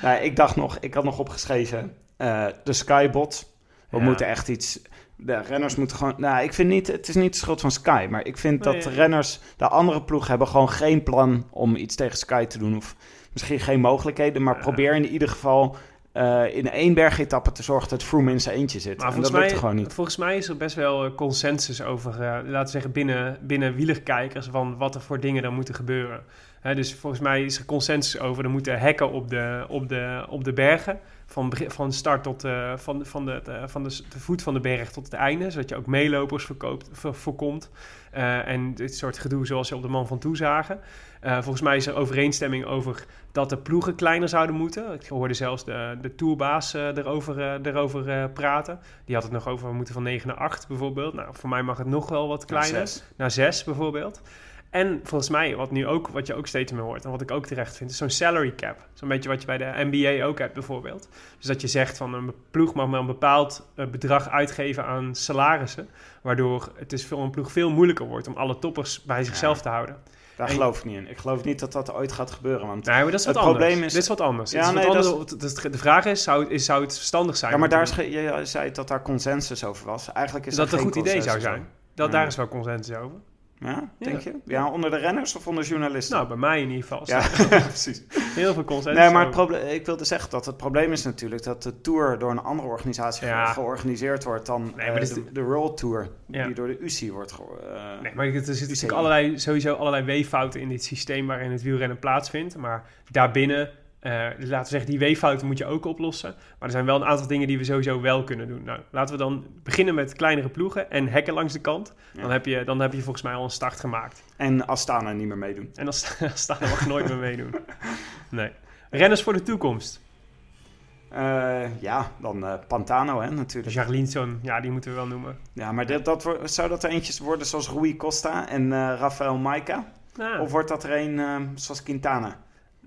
nou, ik dacht nog, ik had nog opgeschreven, eh, de Skybot. We Ja. moeten echt iets... De renners moeten gewoon... Nou, ik vind niet... Het is niet de schuld van Sky. Maar ik vind dat Nee. de renners... De andere ploeg hebben gewoon geen plan om iets tegen Sky te doen. Of misschien geen mogelijkheden. Maar probeer in ieder geval... eh, in één bergetappe te zorgen dat Froome in zijn eentje zit. Maar en dat lukt mij, gewoon niet. volgens mij is er best wel eh, consensus over, eh, laten we zeggen, binnen, binnen wielerkijkers van wat er voor dingen dan moeten gebeuren. Hè, dus volgens mij is er consensus over, er moeten hekken op de, op de, op de bergen. Van, van start tot eh, van, van, de, de- van de, de voet van de berg tot het einde. Zodat je ook meelopers verkoopt, voorkomt. Eh, en dit soort gedoe zoals je op de man van toe zagen. Eh, volgens mij is er overeenstemming over dat de ploegen kleiner zouden moeten. Ik hoorde zelfs de, de tourbaas erover, erover praten. Die had het nog over, we moeten van 9 naar 8 bijvoorbeeld. Nou, voor mij mag het nog wel wat kleiner. Zes. Naar 6 bijvoorbeeld. En volgens mij, wat, nu ook, wat je ook steeds meer hoort... en wat ik ook terecht vind, is zo'n salary cap. Zo'n beetje wat je bij de NBA ook hebt bijvoorbeeld. Dus dat je zegt van een ploeg mag maar een bepaald eh, bedrag uitgeven aan salarissen... waardoor het dus voor een ploeg veel moeilijker wordt... om alle toppers bij zichzelf te houden. Daar En- geloof ik niet in. Ik geloof niet dat dat ooit gaat gebeuren. Want Nee, maar dat is wat Het anders. probleem is- Dit is wat anders. Ja, is wat dat anders. De vraag is zou, het, is, zou het verstandig zijn? ja, maar daar is ge- je zei dat daar consensus over was. Eigenlijk is dat het een goed idee zou zijn. Dat. Daar is wel consensus over. Ja, denk Ja. je? Ja, onder de renners of onder journalisten? Nou, bij mij in ieder geval. ja, precies. Heel veel consensus Nee, maar het probleem, ik wilde zeggen dat het probleem is natuurlijk dat de Tour door een andere organisatie Ja. georganiseerd wordt dan Nee, eh, maar de, de World Tour, Ja. die door de UCI wordt ge- eh, Nee, maar er zitten natuurlijk allerlei, sowieso allerlei weeffouten in dit systeem waarin het wielrennen plaatsvindt. Maar daarbinnen Eh, dus laten we zeggen, die weeffouten moet je ook oplossen. Maar er zijn wel een aantal dingen die we sowieso wel kunnen doen. Nou, laten we dan beginnen met kleinere ploegen en hekken langs de kant. Dan, heb je, dan heb je volgens mij al een start gemaakt. En Astana niet meer meedoen. En staan we mag nooit meer meedoen. Nee. Renners voor de toekomst. Eh, ja, dan eh, Pantano hè, natuurlijk. Jarlinson, ja, die moeten we wel noemen. Ja, maar dat, wordt- zou dat er eentjes worden zoals Rui Costa en Rafael Maika? Nou, Of wordt dat er een zoals Quintana?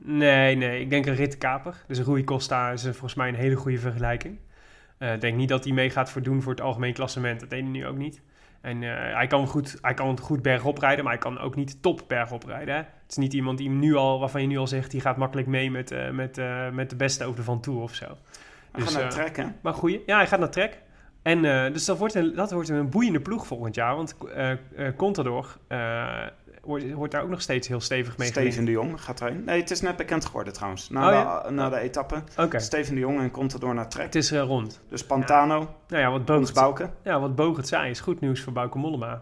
Nee, nee. Ik denk een ritkaper. Dus Rui Costa is volgens mij een hele goede vergelijking. Eh, Ik denk niet dat hij mee gaat voordoen voor het algemeen klassement. Dat deed hij nu ook niet. En eh, hij, kan goed, hij kan goed bergop rijden, maar hij kan ook niet top bergop rijden. Hè? Het is niet iemand die hem nu al, waarvan je nu al zegt... die gaat makkelijk mee met, eh, met, met de beste over de Van Toe of zo. We Dus, gaan naar Trek, hè? Maar goeie. Ja, hij gaat naar Trek. En dus dat wordt, een, dat wordt een boeiende ploeg volgend jaar. Want Contador wordt, daar ook nog steeds heel stevig mee Steven de Jong gaat erin. Nee, het is net bekend geworden trouwens. Na, Oh, de, ja? na de etappe. Steven de Jong en komt naar Trek. het is eh, rond. Dus Pantano, Nou ja, wat Bogert, Bouke. ja, wat Bogert zei is goed nieuws voor Bauke Mollema.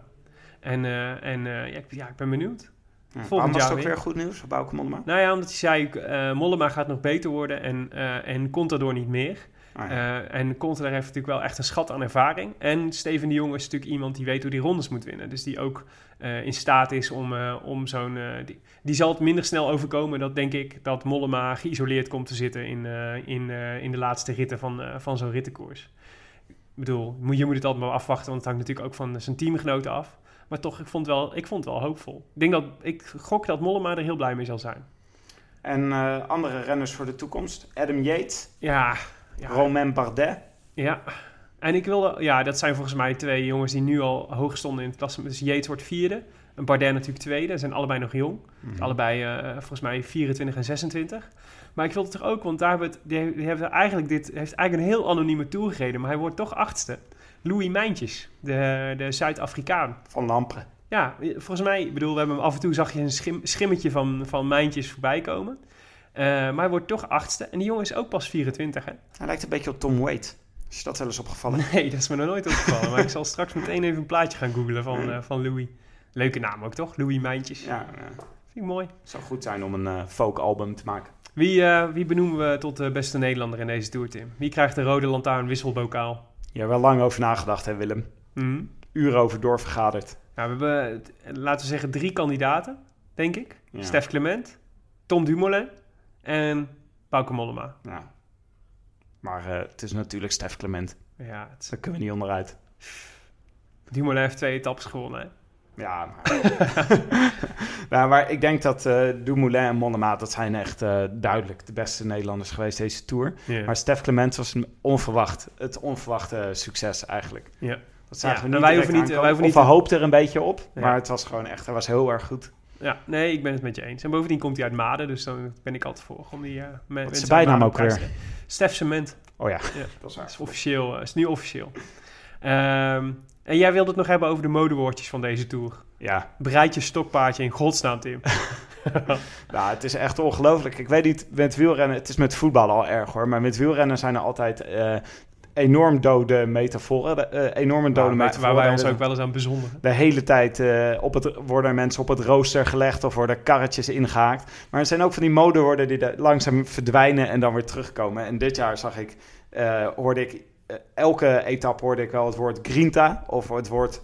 En, eh, en eh, ja, ik, ja, ik ben benieuwd. Ja, Volgend was het ook weer. weer goed nieuws voor Bouke Mollema? Nou ja, omdat hij zei, Mollema gaat nog beter worden en, en Contador niet meer. Ah, ja. Eh, en Contador heeft natuurlijk wel echt een schat aan ervaring. En Steven de Jong is natuurlijk iemand die weet hoe die rondes moet winnen. Dus die ook eh, in staat is om, eh, om zo'n... die, die zal het minder snel overkomen, dat denk ik, dat Mollema geïsoleerd komt te zitten in, in, in de laatste ritten van, van zo'n rittenkoers. Ik bedoel, je moet het altijd maar afwachten, want het hangt natuurlijk ook van zijn teamgenoten af. Maar toch, ik vond, het wel, ik vond het wel hoopvol. Ik denk dat, ik gok dat Mollema er heel blij mee zal zijn. En andere renners voor de toekomst. Adam Yates, Ja, ja. Romain Bardet. Ja, en ik wilde, ja, dat zijn volgens mij twee jongens die nu al hoog stonden in het klassement. Dus Yates wordt vierde en Bardet natuurlijk tweede. Ze zijn allebei nog jong. Allebei eh, volgens mij 24 en 26. Maar ik wilde toch ook, want daar hebben we het, die, die hebben eigenlijk dit, heeft eigenlijk een heel anonieme tour gereden, maar hij wordt toch achtste. Louis Mijntjes, de, de Zuid-Afrikaan. Van Lampre. Ja, volgens mij, ik bedoel, we hebben hem af en toe zag je een schim, schimmetje van, van Mijntjes voorbij komen. Eh, maar hij wordt toch achtste. En die jongen is ook pas 24, hè? Hij lijkt een beetje op Tom Waite. Is je dat wel eens opgevallen? Nee, dat is me nog nooit opgevallen. maar ik zal straks meteen even een plaatje gaan googlen van, eh, van Louis. Leuke naam ook, toch? Louis Mijntjes. Ja, ja. Vind ik mooi. Het zou goed zijn om een eh folk-album te maken. Wie, wie benoemen we tot de beste Nederlander in deze Tour, Tim? Wie krijgt de rode lantaarn wisselbokaal? Je hebt wel lang over nagedacht, hè Willem? Mhm. Uren over doorvergaderd. Nou, we hebben, laten we zeggen, drie kandidaten, denk ik. Ja. Stef Clement, Tom Dumoulin en Bauke Mollema. Ja. Maar eh, het is natuurlijk Stef Clement. Ja, het is- Daar kunnen we niet onderuit. Dumoulin heeft twee etappes gewonnen. hè? Ja, maar... nou, maar ik denk dat eh Dumoulin en Mollema... dat zijn echt eh, duidelijk de beste Nederlanders geweest deze Tour. Maar Stef Clement was een onverwacht, het onverwachte succes eigenlijk. ja. Dat zagen Ja, we niet wij hoeven niet- wij hoeven Of niet- we hoopten er een beetje op. Ja. Maar het was gewoon echt, hij was heel erg goed. Ja, nee, ik ben het met je eens. En bovendien komt hij uit Maden, dus dan ben ik altijd voor om die... eh me- Wat is mensen zijn bijnaam ook weer? te- Stef Cement. Oh ja, Ja. dat is Dat is waar. officieel, eh, is nu officieel. Ehm, en jij wilde het nog hebben over de modewoordjes van deze Tour. Ja, Bereid je stokpaardje in godsnaam, Tim. nou, het is echt ongelooflijk. Ik weet niet, met wielrennen, het is met voetbal al erg hoor. Maar met wielrennen zijn er altijd eh, enorm dode metaforen. eh, enorme dode waar, metaforen. waar wij ons ook wel eens aan bezonderen. de hele tijd eh, op het, worden mensen op het rooster gelegd of worden karretjes ingehaakt. Maar er zijn ook van die modewoorden die langzaam verdwijnen en dan weer terugkomen. En dit jaar zag ik, eh, hoorde ik, elke etappe hoorde ik wel het woord grinta of het woord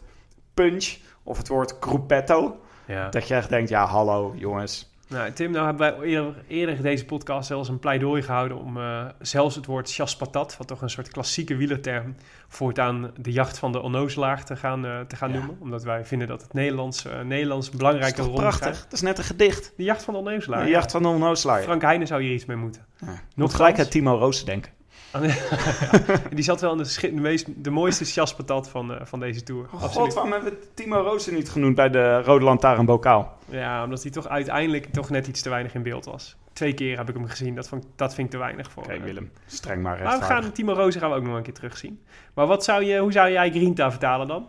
punch of het woord gruppetto. Ja. Dat je echt denkt, ja hallo jongens. Nou, Tim, nou hebben wij eerder, eerder deze podcast zelfs een pleidooi gehouden om eh, zelfs het woord chaspatat, wat toch een soort klassieke wielerterm, voortaan de jacht van de onnozelaar te gaan, eh, te gaan Ja. noemen. Omdat wij vinden dat het Nederlands, eh Nederlands belangrijke rol prachtig? Dat is net een gedicht. De jacht van de onnozelaar. De jacht van de onnozelaar. Frank Heijnen zou hier iets mee moeten. Ja. Nog gelijk aan Timo Roos denken. Die zat wel in de, de, meest, de mooiste chaspatat van, eh, van deze Tour. Oh. God, waarom hebben we Timo Roos niet genoemd bij de Rode Lantaarnbokaal? Ja, omdat hij toch uiteindelijk toch net iets te weinig in beeld was. Twee keer heb ik hem gezien. Dat, vond, dat vind ik te weinig voor. Oké, eh, Willem. Streng maar Maar we gaan Timo Rozen gaan we ook nog een keer terugzien. Maar wat zou je, hoe zou jij Grinta vertalen dan?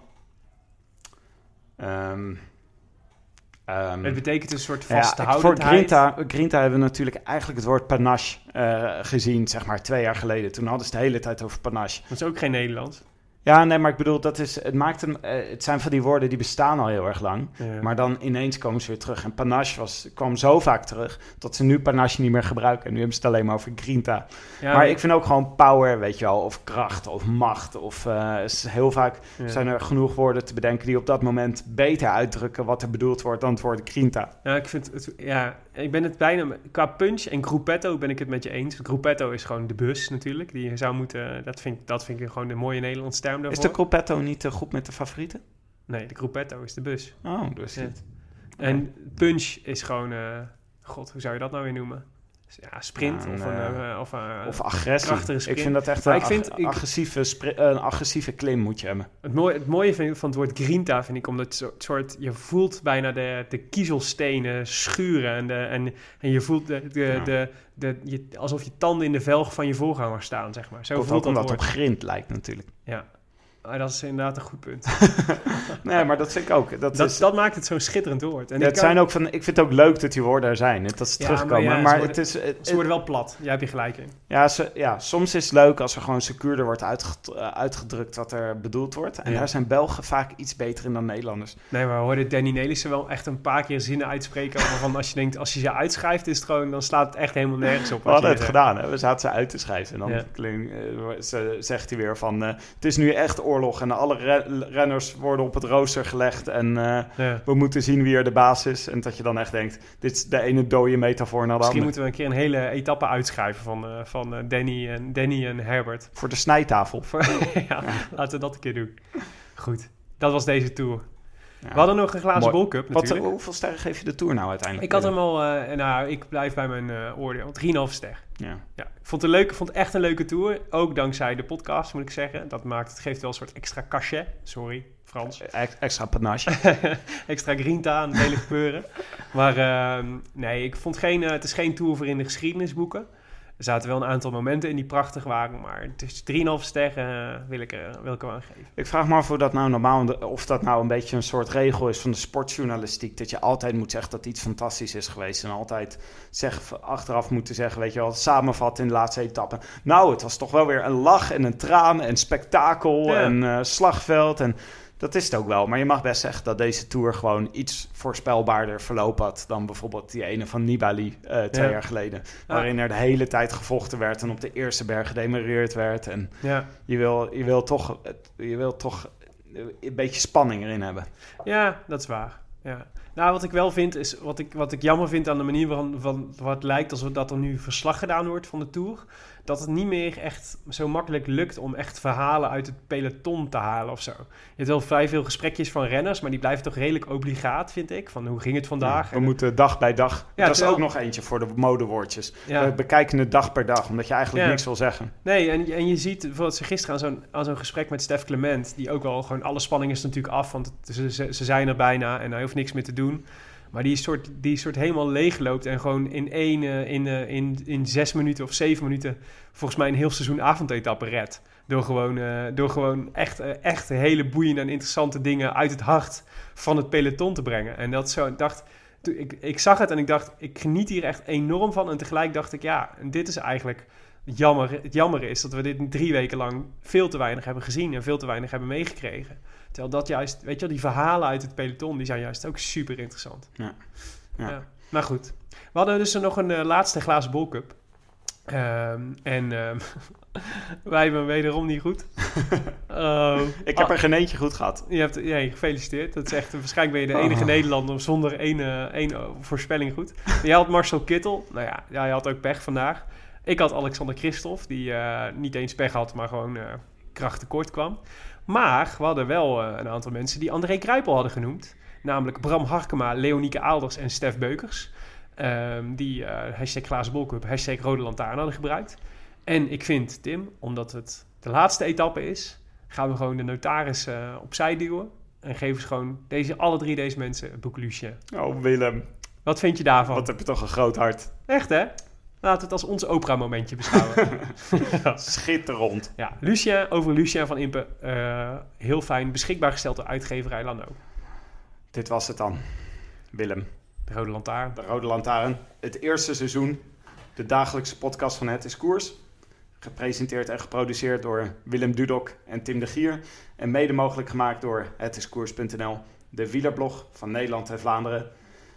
Ehm, ehm, Het betekent een soort ja, ik- voor vasthoudendheid. Grinta, Grinta hebben we natuurlijk eigenlijk het woord panache eh, gezien, zeg maar twee jaar geleden. Toen hadden ze het de hele tijd over panache. Dat is ook geen Nederlands. Ja, nee, maar ik bedoel, dat is, het, maakt hem, eh, het zijn van die woorden die bestaan al heel erg lang. Ja. Maar dan ineens komen ze weer terug. En panache was, kwam zo vaak terug dat ze nu panache niet meer gebruiken. En nu hebben ze het alleen maar over grinta. Ja, maar ik vind ook gewoon power, weet je wel, of kracht of macht. Of eh, heel vaak ja. zijn er genoeg woorden te bedenken die op dat moment beter uitdrukken wat er bedoeld wordt dan het woord grinta. Ja, ik vind het, ja, ik ben het bijna, qua punch en gruppetto ben ik het met je eens. Gruppetto is gewoon de bus natuurlijk, die je zou moeten, dat vind, dat vind ik gewoon de mooie Nederlandse term daarvoor. Is de Colpetto niet te goed met de favorieten? Nee, de gruppetto is de bus. Oh, dus Ja. En punch is gewoon, eh, god, hoe zou je dat nou weer noemen? Ja, sprint Ja, een, of een, eh, eh, of een, Of agressie. Ik vind dat echt Maar een, ik vind- ag- ik- agressieve, spri- een agressieve klim moet je hebben. Het mooie, het mooie van, van het woord grinta vind ik omdat het soort, je voelt bijna de, de kiezelstenen schuren en, de, en, en je voelt de, de, Ja. de, de, je, alsof je tanden in de velg van je voorganger staan, zeg maar. Zo Komt voelt ook dat omdat het op grind lijkt natuurlijk. Ja, Ah, dat is inderdaad een goed punt. Nee, maar dat vind ik ook. Dat, Dat, is, dat maakt het zo'n schitterend woord. En ja, ik het kan- zijn ook van, ik vind het ook leuk dat die woorden er zijn. Dat ze Ja, terugkomen. maar ze het is... het- Ze worden wel plat, jij hebt je gelijk in. ja, ze, ja, soms is het leuk als er gewoon secuurder wordt uitged- eh, uitgedrukt wat er bedoeld wordt. En daar zijn Belgen vaak iets beter in dan Nederlanders. Nee, maar we hoorden Danny Nelissen wel echt een paar keer zinnen uitspreken. Waarvan als je denkt, als je ze uitschrijft, is het gewoon, dan slaat het echt helemaal nergens op. We hadden het zegt. gedaan, hè? we zaten ze uit te schrijven. En dan klink- eh, ze- zegt hij weer van... eh, het is nu echt oorlog en alle re- renners worden op het rooster gelegd. En eh, Ja. we moeten zien wie er de baas is. En dat je dan echt denkt, dit is de ene dode metafoor naar de Misschien andere. moeten we een keer een hele etappe uitschrijven van, eh, van eh, Danny, en, Danny en Herbert. Voor de snijtafel. Voor- ja, laten we dat een keer doen. Goed, dat was deze tour. Ja. We hadden nog een glazen bolcup Wat, natuurlijk. hoeveel sterren geef je de Tour nou uiteindelijk? ik had hem al, eh, nou, ik blijf bij mijn eh oordeel. 3,5 ster. Ja. Ja, ik vond het, een leuke, vond echt een leuke tour. Ook dankzij de podcast, moet ik zeggen. Dat maakt, het geeft wel een soort extra cachet. Sorry, Frans. Ex- Extra panache. extra grinta aan het hele gebeuren. Maar ehm, nee, ik vond geen, eh, het is geen tour voor in de geschiedenisboeken. Er zaten wel een aantal momenten in die prachtig waren, maar het is 3,5 sterren eh, wil, ik, er- wil ik er aan geven. Ik vraag me af of dat nou normaal, of dat nou een beetje een soort regel is van de sportjournalistiek. Dat je altijd moet zeggen dat iets fantastisch is geweest. En altijd zeggen, achteraf moeten zeggen, weet je wel, samenvatten in de laatste etappe. Nou, het was toch wel weer een lach en een traan en spektakel Ja. en eh, slagveld. En dat is het ook wel. Maar je mag best zeggen dat deze Tour gewoon iets voorspelbaarder verloop had dan bijvoorbeeld die ene van Nibali eh, twee Ja. jaar geleden. Waarin er de hele tijd gevochten werd en op de eerste berg gedemereerd werd. En Ja, je wil, je wil toch, je wil toch een beetje spanning erin hebben. ja dat is waar. Ja. Nou, wat ik wel vind, is wat ik, wat ik jammer vind aan de manier van, van wat het lijkt alsof dat er nu verslag gedaan wordt van de Tour. Dat het niet meer echt zo makkelijk lukt om echt verhalen uit het peloton te halen of zo. Je hebt wel vrij veel gesprekjes van renners, maar die blijven toch redelijk obligaat, vind ik. Van hoe ging het vandaag? we En- moeten dag bij dag. Ja, dat is ook nog eentje voor de modewoordjes. Ja. We bekijken het dag per dag, omdat je eigenlijk niks wil zeggen. Nee, en, en je ziet bijvoorbeeld ze gisteren aan zo'n, aan zo'n gesprek met Stef Clement, die ook wel gewoon alle spanning is natuurlijk af, want ze, ze, ze zijn er bijna en hij hoeft niks meer te doen. Maar die soort, die soort helemaal leegloopt en gewoon in één, eh, in, eh, in, in zes minuten of zeven minuten volgens mij een heel seizoen avondetappe redt. Door gewoon, eh, door gewoon echt, echt hele boeiende en interessante dingen uit het hart van het peloton te brengen. En dat zo, ik dacht, ik, ik zag het en ik dacht, ik geniet hier echt enorm van. En tegelijk dacht ik, ja, dit is eigenlijk jammer. Het jammer is dat we dit drie weken lang veel te weinig hebben gezien en veel te weinig hebben meegekregen. Terwijl dat juist, weet je wel, die verhalen uit het peloton, die zijn juist ook super interessant. Ja. Ja. Maar goed, we hadden dus nog een eh, laatste glazen bolcup. Ehm, en ehm, wij hebben wederom niet goed. Oh. Ik heb Ah, er geen eentje goed gehad. je hebt, ja, gefeliciteerd. Dat is echt, waarschijnlijk ben je de enige Oh. Nederlander zonder één, eh, één eh, voorspelling goed. Maar jij had Marcel Kittel. Nou ja, jij had ook pech vandaag. Ik had Alexander Christophe, die niet eens pech had, maar gewoon kracht tekort kwam. Maar we hadden wel eh, een aantal mensen die André Kruipel hadden genoemd. Namelijk Bram Harkema, Leonieke Aalders en Stef Beukers. Ehm, die eh hashtag Glazen Bolcup, hashtag Rode Lantaarn hadden gebruikt. En ik vind, Tim, omdat het de laatste etappe is, gaan we gewoon de notaris eh, opzij duwen. En geven ze gewoon deze, alle drie deze mensen een boek Lucien. Oh, Willem. Wat vind je daarvan? Wat heb je toch een groot hart. Echt hè? Laten we het als ons Oprah-momentje beschouwen. Schitterend. ja, Lucien, over Lucien van Impe. eh, heel fijn, beschikbaar gesteld door uitgeverij Lano. Dit was het dan. Willem. De Rode Lantaarn. De Rode Lantaarn. Het eerste seizoen. De dagelijkse podcast van Het is Koers. Gepresenteerd en geproduceerd door Willem Dudok en Tim de Gier. En mede mogelijk gemaakt door hetiskoers.nl, de wielerblog van Nederland en Vlaanderen.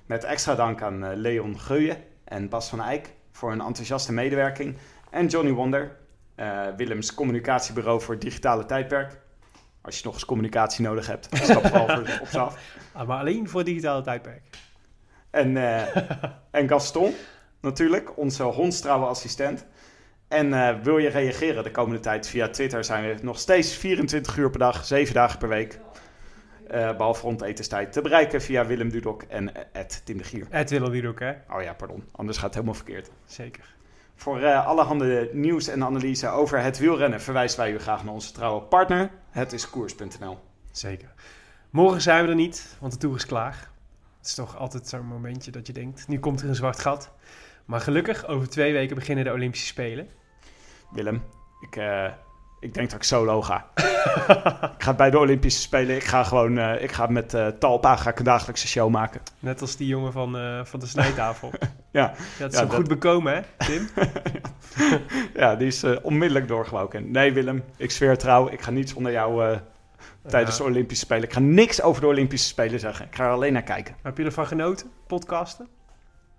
Met extra dank aan eh, Leon Geuyen en Bas van Eyck voor hun enthousiaste medewerking. En Johnny Wonder, eh, Willems communicatiebureau voor het digitale tijdperk. Als je nog eens communicatie nodig hebt, stap vooral voor- op ze af. Ah, maar alleen voor het digitale tijdperk. En, eh, en Gaston, natuurlijk, onze hondstrouwe assistent. En eh, wil je reageren de komende tijd via Twitter, zijn we nog steeds 24 uur per dag, 7 dagen per week. Eh, behalve rond etenstijd te bereiken via Willem Dudok en eh, Tim de Gier. Het willen we ook, hè? Oh ja, pardon, anders gaat het helemaal verkeerd. Zeker. Voor eh, allerhande nieuws en analyse over het wielrennen verwijzen wij u graag naar onze trouwe partner. Het is koers.nl. Zeker. Morgen zijn we er niet, want de Tour is klaar. Het is toch altijd zo'n momentje dat je denkt, nu komt er een zwart gat. Maar gelukkig, over twee weken beginnen de Olympische Spelen. Willem, ik, ik denk dat ik solo ga. ik ga bij de Olympische Spelen. Ik ga gewoon eh, ik ga met eh, Talpa ga ik een dagelijkse show maken. Net als die jongen van, eh, van de snijtafel. Ja, Dat is Ja, hem dat- goed bekomen, hè, Tim? ja die is onmiddellijk doorgewoken. Nee, Willem, ik zweer trouw. Ik ga niet zonder jou tijdens de Olympische Spelen. Ik ga niks over de Olympische Spelen zeggen. Ik ga er alleen naar kijken. Heb je ervan genoten, podcasten?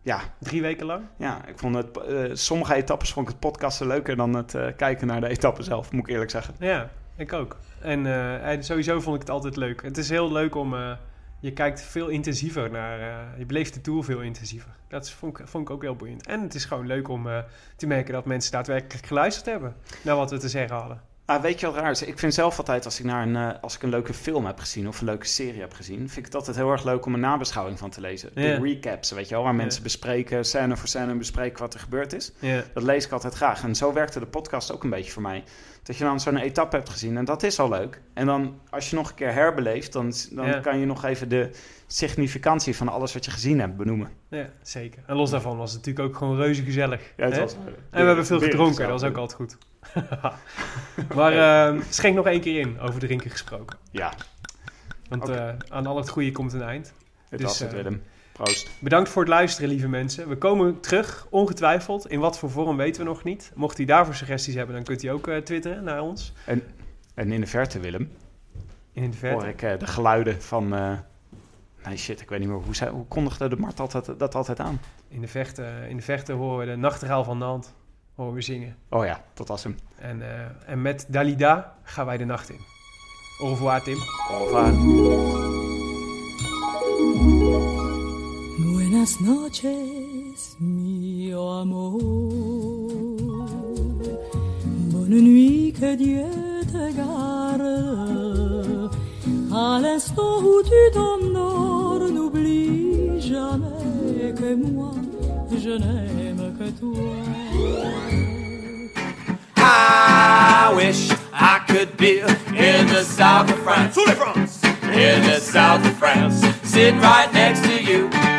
Ja, Drie weken lang? ja ik vond het, eh, sommige etappes vond ik het podcasten leuker dan het eh, kijken naar de etappen zelf, moet ik eerlijk zeggen. Ja, ik ook. En, eh, sowieso vond ik het altijd leuk. Het is heel leuk om... je kijkt veel intensiever naar... je beleeft de Tour veel intensiever. Dat vond, ik, vond ik ook heel boeiend. En het is gewoon leuk om te merken dat mensen daadwerkelijk geluisterd hebben... naar wat we te zeggen hadden. Ah, weet je wat raar is? Ik vind zelf altijd, als ik, naar een, eh, als ik een leuke film heb gezien of een leuke serie heb gezien, vind ik het altijd heel erg leuk om een nabeschouwing van te lezen. Ja. De recaps, weet je wel, waar Ja. mensen bespreken, scène voor scène bespreken wat er gebeurd is. Ja, Dat lees ik altijd graag. En zo werkte de podcast ook een beetje voor mij. Dat je dan zo'n etappe hebt gezien en dat is al leuk. En dan, als je nog een keer herbeleeft, dan, dan Ja. kan je nog even de significantie van alles wat je gezien hebt benoemen. ja, zeker. En los daarvan was het natuurlijk ook gewoon reuze gezellig. Ja, het was, En we hebben veel gedronken, dat was ook altijd goed. maar eh, schenk nog één keer in, over drinken gesproken. Ja, Want eh, aan al het goede komt een eind. dit Dus, was het, eh, Willem. Proost. Bedankt voor het luisteren, lieve mensen. We komen terug, ongetwijfeld. In wat voor vorm weten we nog niet. Mocht u daarvoor suggesties hebben, dan kunt u ook eh, twitteren naar ons. En in de verte, Willem, In de hoor verte. ik eh, de geluiden van... eh, nee, shit, ik weet niet meer. Hoe, hoe kondigde de Mart altijd, dat altijd aan? In de, verte, in de verte horen we de nachtegaal van Nant horen we zingen. Oh ja, dat was hem. En, en met Dalida gaan wij de nacht in. Au revoir, Tim. Au revoir. Buenas noches, mio amor. Bonne nuit, que Dieu te garde. À l'instant où tu t'endors, n'oublie jamais que moi, je n'aime que toi. I wish I could be in the south of France. In the south of France, sitting right next to you.